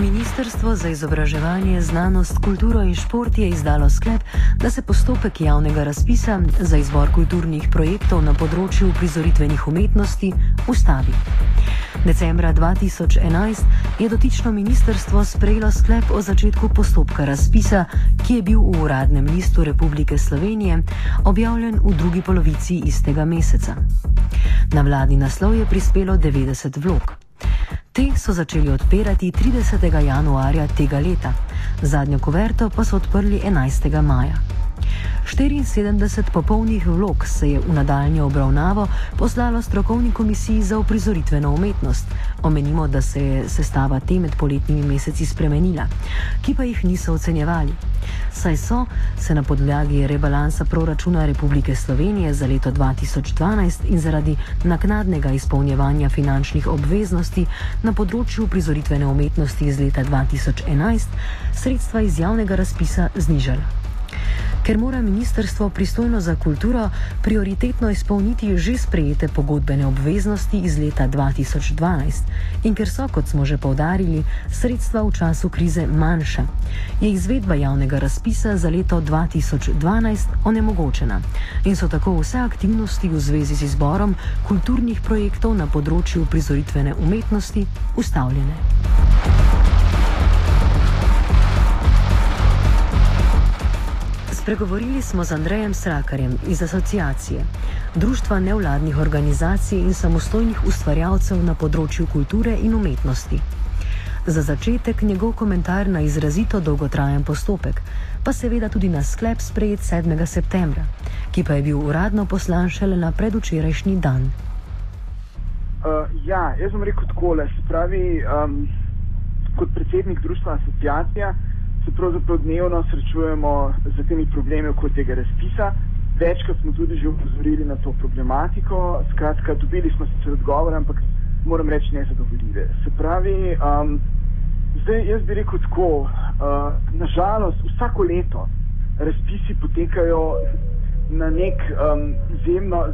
Ministrstvo za izobraževanje, znanost, kulturo in šport je izdalo sklep, da se postopek javnega razpisa za izbor kulturnih projektov na področju prizoritvenih umetnosti ustavi. Decembra 2011 je dotično ministrstvo sprejelo sklep o začetku postopka razpisa, ki je bil v uradnem listu Republike Slovenije objavljen v drugi polovici istega meseca. Na vladni naslov je prispelo 90 vlog. Te so začeli odpirati 30. januarja tega leta, zadnjo kuverto pa so odprli 11. maja. 74 popolnih vlog se je v nadaljnjo obravnavo poslalo strokovni komisiji za uprizoritveno umetnost. Omenimo, da se je sestava te med poletnimi meseci spremenila, ki pa jih niso ocenjevali. Saj so se na podlagi rebalansa proračuna Republike Slovenije za leto 2012 in zaradi naknadnega izpolnjevanja finančnih obveznosti na področju prizoritvene umetnosti iz leta 2011 sredstva iz javnega razpisa znižala ker mora ministrstvo pristojno za kulturo prioritetno izpolniti že sprejete pogodbene obveznosti iz leta 2012 in ker so, kot smo že povdarili, sredstva v času krize manjša, je izvedba javnega razpisa za leto 2012 onemogočena in so tako vse aktivnosti v zvezi z izborom kulturnih projektov na področju prizoritvene umetnosti ustavljene. Spregovorili smo z Andrejem Srakarjem iz asociacije, Društva nevladnih organizacij in samostojnih ustvarjalcev na področju kulture in umetnosti. Za začetek njegov komentar na izrazito dolgotrajen postopek, pa seveda tudi na sklep sprejet 7. septembra, ki pa je bil uradno poslan šele na predvčerajšnji dan. Uh, ja, jaz bom rekel tako, se pravi, um, kot predsednik društva asociacija se pravzaprav dnevno srečujemo z temi problemi okoli tega razpisa. Večkrat smo tudi že upozorili na to problematiko, skratka, dobili smo sicer odgovor, ampak moram reči nezadovoljive. Se pravi, um, zdaj jaz bi rekel tako, uh, nažalost vsako leto razpisi potekajo na nek um, izjemno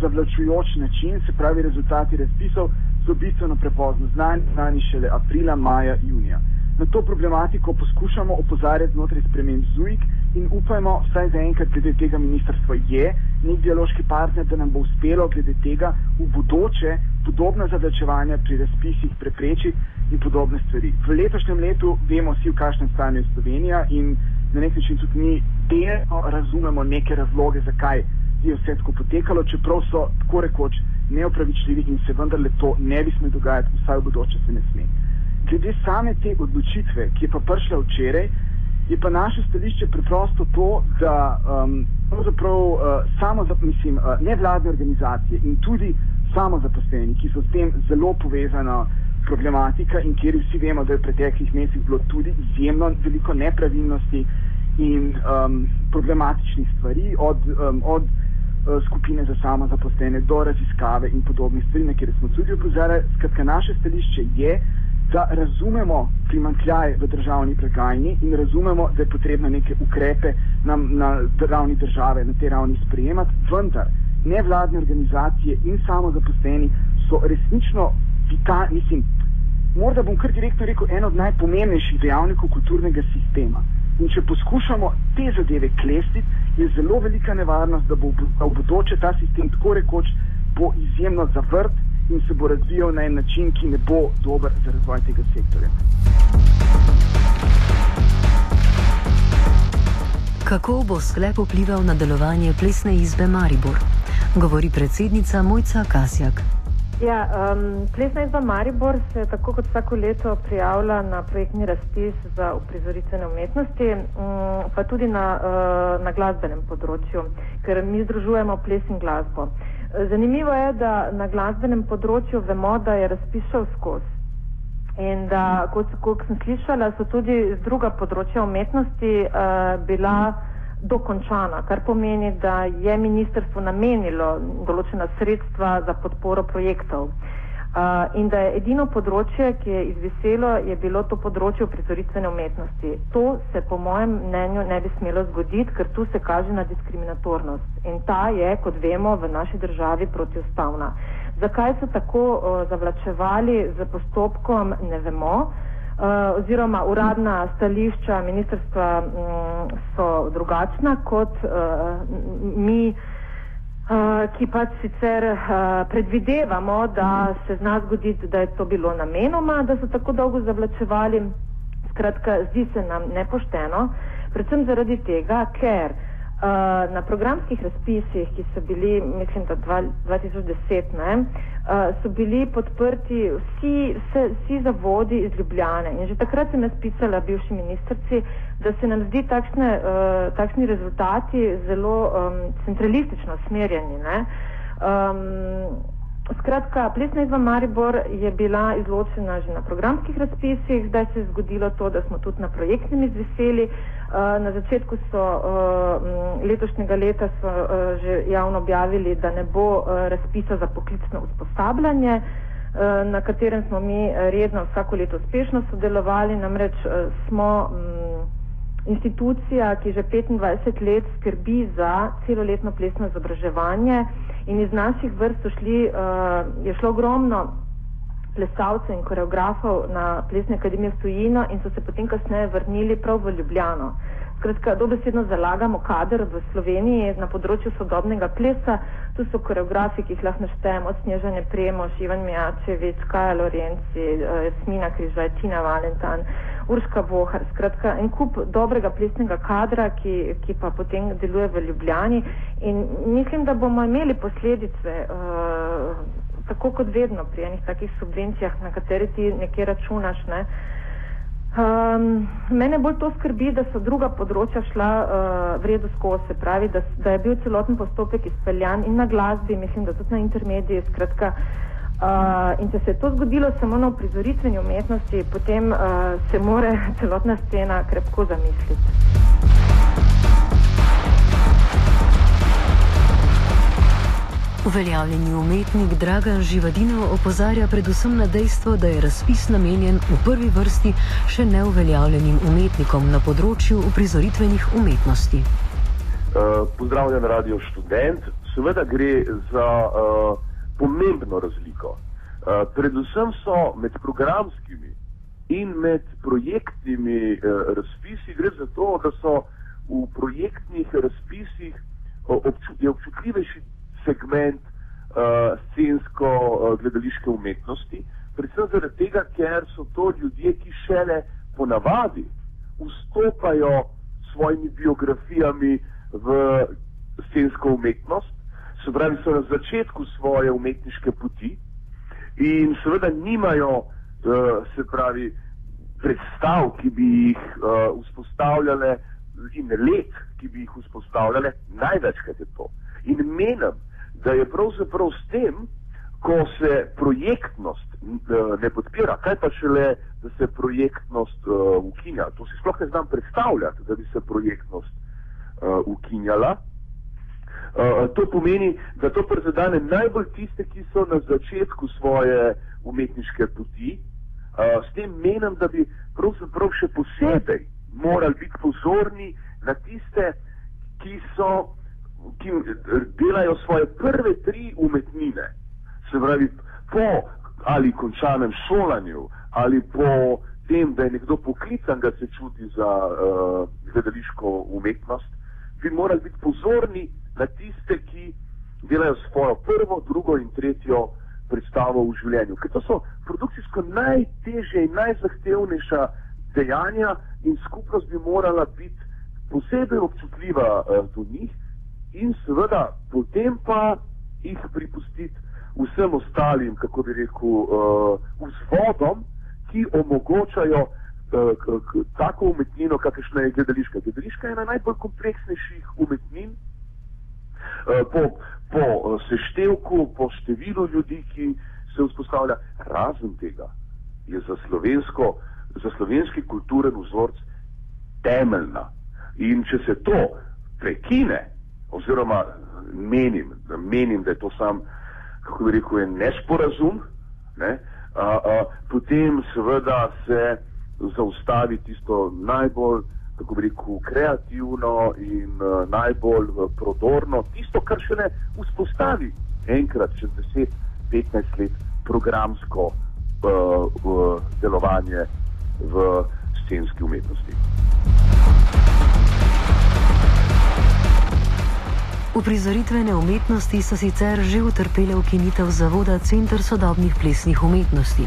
zavlačujoč način, se pravi, rezultati razpisov so bistveno prepozno znani, znani šele aprila, maja, junija na to problematiko poskušamo opozarjati znotraj sprememb ZUIK in upajmo, vsaj za enkrat, glede tega ministrstva je nek dialoški partner, da nam bo uspelo glede tega v bodoče podobna zavlačevanja pri razpisih preprečiti in podobne stvari. V letošnjem letu vemo vsi, v kakšnem stanju je Slovenija in na nek način tudi mi delno razumemo neke razloge, zakaj je vse tako potekalo, čeprav so tako rekoč neopravičljivi in se vendarle to ne bi smelo dogajati, vsaj v bodoče se ne sme glede same te odločitve, ki je pa prišla včeraj, je pa naše stališče preprosto to, da um, pravzaprav uh, samo, mislim, uh, nevladne organizacije in tudi samo zaposleni, ki so s tem zelo povezana problematika in kjer vsi vemo, da je v preteklih mesecih bilo tudi izjemno veliko nepravilnosti in um, problematičnih stvari od, um, od uh, skupine za samo zaposlene do raziskave in podobnih stvari, na kjer smo tudi opozarjali. Skratka, naše stališče je, da razumemo primankljaj v državni blagajni in razumemo, da je potrebno neke ukrepe na, na ravni države, na tej ravni sprejemati, vendar nevladne organizacije in samozaposleni so resnično vitalni, mislim, morda bom kar direktno rekel, en od najpomembnejših dejavnikov kulturnega sistema. In če poskušamo te zadeve klestiti, je zelo velika nevarnost, da bo v bodoče ta sistem tako rekoč bo izjemno zavrt in se bo razvijal na en način, ki ne bo dober za razvoj tega sektorja. Kako bo sklep vplival na delovanje plesne izbe Maribor? Govori predsednica Mojca Kasjak. Ja, um, plesna izba Maribor se tako kot vsako leto prijavlja na projektni razpis za uprizoritvene umetnosti, um, pa tudi na, uh, na glasbenem področju, ker mi združujemo ples in glasbo. Uh, Zanimivo je, da na glasbenem področju vemo, da je razpis šel skozi. In da, kot, kot sem slišala, so tudi druga področja umetnosti uh, bila dokončana, kar pomeni, da je ministrstvo namenilo določena sredstva za podporo projektov. Uh, Uh, in da je edino področje, ki je izviselo, je bilo to področje prizoritvene umetnosti. To se po mojem mnenju ne bi smelo zgoditi, ker tu se kaže na diskriminatornost. In ta je, kot vemo, v naši državi protiustavna. Zakaj so tako uh, zavlačevali z postopkom, ne vemo. uh, oziroma uradna stališča ministrstva um, so drugačna kot uh, mi. Uh, ki pač sicer uh, predvidevamo, da se zna zgoditi, da je to bilo namenoma, da so tako dolgo zavlačevali. Skratka, zdi se nam nepošteno, predvsem zaradi tega, ker uh, na programskih razpisih, ki so bili, mislim, da 2010, ne, uh, so bili podprti vsi, vse, vsi zavodi iz Ljubljane. In že takrat sem jaz pisala bivši ministrci, da se nam zdi takšne, uh, takšni rezultati zelo um, centralistično smerjeni. Um, Skratka, plesna izva Maribor je bila izločena že na programskih razpisih, zdaj se je zgodilo to, da smo tudi na projektnem izveseli. Eh, na začetku so, eh, letošnjega leta so eh, že javno objavili, da ne bo razpisa za poklicno usposabljanje, na katerem smo mi redno vsako leto uspešno sodelovali, namreč smo institucija, ki že 25 let skrbi za celoletno plesno izobraževanje in iz naših vrst šli, uh, je šlo ogromno plesalcev in koreografov na plesne akademije v tujino in so se potem kasneje vrnili prav v Ljubljano. Skratka, dobesedno zalagamo kader v Sloveniji na področju sodobnega plesa. Tu so koreografi, ki jih lahko naštejemo, Snežanje Premoš, Ivan Mijačevič, Kaja Lorenci, eh, Jasmina Križaj, Tina Valentan, Urška Vohar. Skratka, en kup dobrega plesnega kadra, ki, ki pa potem deluje v Ljubljani. In mislim, da bomo imeli posledice, uh, tako kot vedno pri enih takih subvencijah, na katere ti nekje računaš. Ne? Um, mene bolj to skrbi, da so druga področja šla uh, vredo skozi, se pravi, da, da je bil celoten postopek izpeljan in na glasbi, mislim, da tudi na intermediji, skratka. Uh, in če se je to zgodilo samo na prizoritveni umetnosti, potem uh, se more celotna scena krepko zamisliti. Uveljavljeni umetnik Dragan Živadinov opozarja predvsem na dejstvo, da je razpis namenjen v prvi vrsti še neuveljavljenim umetnikom na področju uprizoritvenih umetnosti. Uh, pozdravljen, radio študent. Seveda gre za uh, pomembno razliko. Uh, predvsem so med programskimi in med projektnimi uh, razpisi gre za to, da so v projektnih razpisih obču občutljivejši segment uh, scensko-gledališke uh, umetnosti, predvsem zaradi tega, ker so to ljudje, ki šele ponavadi vstopajo s svojimi biografijami v scensko umetnost, se pravi, so na začetku svoje umetniške poti in seveda nimajo, uh, se pravi, predstav, ki bi jih uh, vzpostavljale in let, ki bi jih vzpostavljale, največkrat je to. In menim, da je pravzaprav s tem, ko se projektnost uh, ne podpira, kaj pa šele, da se projektnost uh, ukinja. To si sploh ne znam predstavljati, da bi se projektnost uh, ukinjala. Uh, to pomeni, da to prezadane najbolj tiste, ki so na začetku svoje umetniške poti. Uh, s tem menim, da bi pravzaprav še posebej morali biti pozorni na tiste, ki so ki delajo svoje prve tri umetnine, se pravi, po ali končanem šolanju, ali po tem, da je nekdo poklican, da se čuti za uh, gledališko umetnost, bi morali biti pozorni na tiste, ki delajo svojo prvo, drugo in tretjo predstavo v življenju. Ker to so produkcijsko najtežje in najzahtevnejša dejanja in skupnost bi morala biti posebej občutljiva uh, do njih in seveda potem pa jih pripustiti vsem ostalim, kako bi rekel, uh, vzvodom, ki omogočajo uh, tako umetnino, kakršna je gledališka. Gledališka je ena najbolj kompleksnejših umetnin. Uh, po, po uh, seštevku, po številu ljudi, ki se vzpostavlja, razen tega je za, za slovenski kulturen vzorc temeljna. In če se to prekine, oziroma menim, menim, da je to sam, kako bi rekel, nesporazum, ne? a, a, potem seveda se zaustavi tisto najbolj, kako bi rekel, kreativno in a, najbolj prodorno, tisto, kar še ne vzpostavi enkrat čez 10-15 let programsko a, a, delovanje v scenski umetnosti. Uprizoritvene umetnosti so sicer že utrpele ukinitev zavoda Center sodobnih plesnih umetnosti.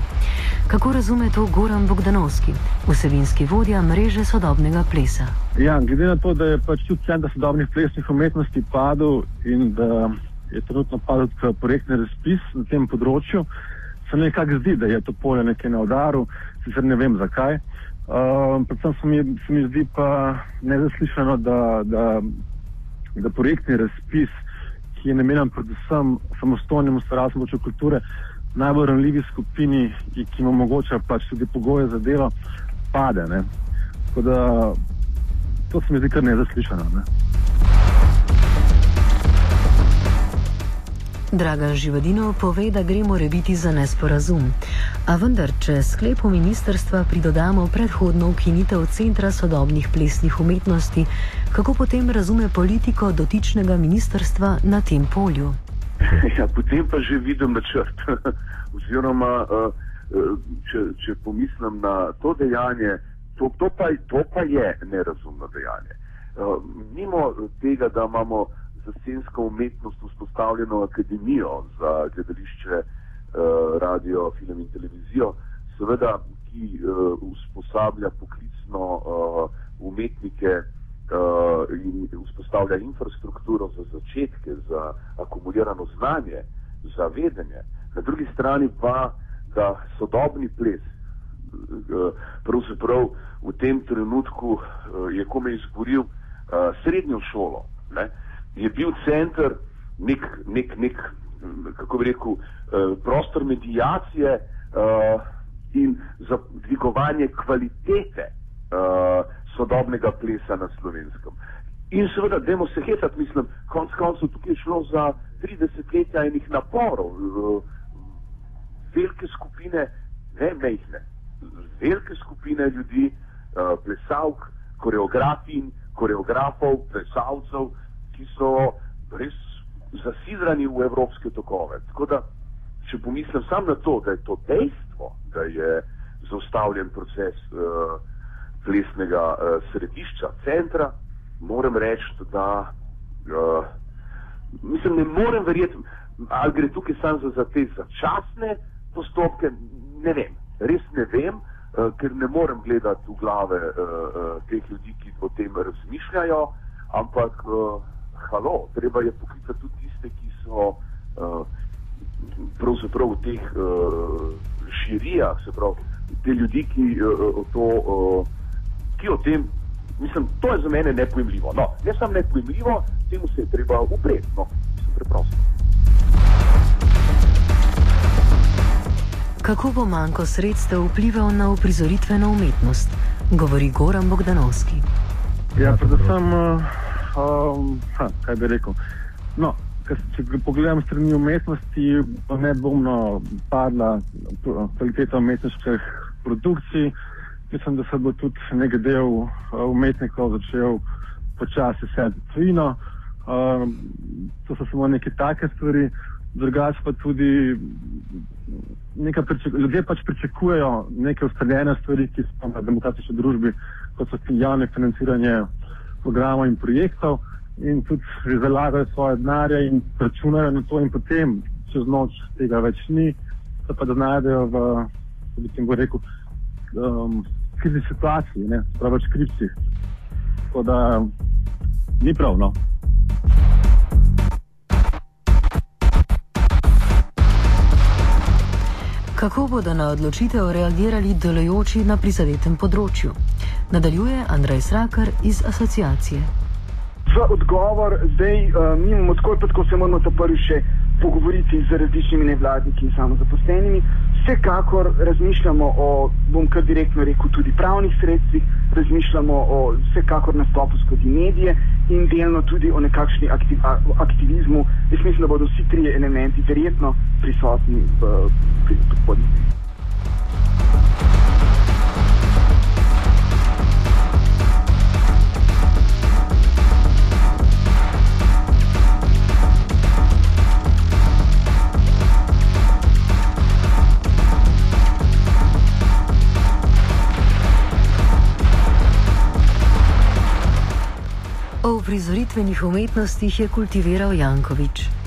Kako razume to Goran Bogdanovski, vsebinski vodja mreže sodobnega plesa? Ja, glede na to, da je pač tudi Center sodobnih plesnih umetnosti padel in da je trenutno padel projektni razpis na tem področju, se nekako zdi, da je to polje nekaj na udaru, sicer ne vem zakaj. Uh, predvsem se mi, se mi zdi pa nezaslišano, da, da da projektni razpis, ki je namenjen predvsem samostojnemu ustvarjalcu področju kulture, najbolj ranljivi skupini, ki jim omogoča pač tudi pogoje za delo, pade. Ne? Tako da to se mi zdi kar nezaslišano. Ne? Dragan Živadino pove, da gre more biti za nesporazum. A vendar, če sklepu ministrstva pridodamo predhodno ukinitev Centra sodobnih plesnih umetnosti, kako potem razume politiko dotičnega ministrstva na tem polju? Ja, potem pa že vidim načrt. Oziroma, uh, če, če pomislim na to dejanje, to, to, pa, to pa je nerazumno dejanje. Uh, mimo tega, da imamo za scensko umetnost vzpostavljeno akademijo za gledališče, uh, radio, film in televizijo, seveda, ki uh, usposablja poklicno uh, umetnike in vzpostavlja infrastrukturo za začetke, za akumulirano znanje, za vedenje. Na drugi strani pa, da sodobni ples, pravzaprav v tem trenutku je kome izboril srednjo šolo. Ne? Je bil center nek, nek, nek kako bi rekel, uh, prostor medijacije uh, in za dvigovanje kvalitete uh, sodobnega plesa na slovenskem. In seveda, dajmo se hecati, mislim, konc koncev tukaj je šlo za 30 letja enih naporov, velike skupine, ne mehne, velike skupine ljudi, plesalk, koreografin, koreografov, plesalcev, ki so res zasidrani v evropske tokove. Tako da, če pomislim samo na to, da je to dejstvo, da je zaustavljen proces uh, plesnega uh, središča, centra, moram reči, da uh, mislim, ne morem verjeti, ali gre tukaj samo za, za te začasne postopke, ne vem, res ne vem. Uh, ker ne morem gledati v glave uh, uh, teh ljudi, ki o tem razmišljajo, ampak uh, halo, treba je poklicati tudi tiste, ki so uh, pravzaprav v teh uh, žirijah, se pravi, te ljudi, ki, uh, to, uh, ki o tem, mislim, to je za mene nepojemljivo. No, ne samo nepojemljivo, temu se je treba upreti, no, mislim, preprosto. Kako bo manjko sredstev vplival na uprizoritveno umetnost, govori Goran Bogdanovski. Ja, predvsem uh, um, kaj bi rekel. No, če pogledam strani umetnosti, bo nedvomno padla kvaliteta umetniških produkcij. Mislim, da se bo tudi nekaj del uh, umetnikov začel počasi sedeti tvino. Um, to so samo neke take stvari, drugače pa tudi ljudje pač pričakujejo neke ustaljene stvari, ki so v demokratični družbi, kot so javne financiranje programov in projektov in tudi že zalagajo svoje denarje in računajo na to in potem čez noč tega več ni, se pa da znajdejo v, bi tem rekel, um, krizi situaciji, ne, pravi več kripci. Tako da ni prav, no. Kako bodo na odločitev reagirali delujoči na prizadetem področju? Nadaljuje Andrej Srakar iz asociacije. Za odgovor zdaj uh, mi imamo tako, tako se moramo ta prvi še pogovoriti z različnimi nevladniki in samozaposlenimi. Vsekakor razmišljamo o, bom kar direktno rekel, tudi pravnih sredstvih, razmišljamo o vsekakor nastopu skozi medije in delno tudi o nekakšni aktiv, aktivizmu. Jaz mislim, da bodo vsi tri elementi verjetno prisotni v podpori. O prizoritvenih umetnostih je kultiviral Jankovič.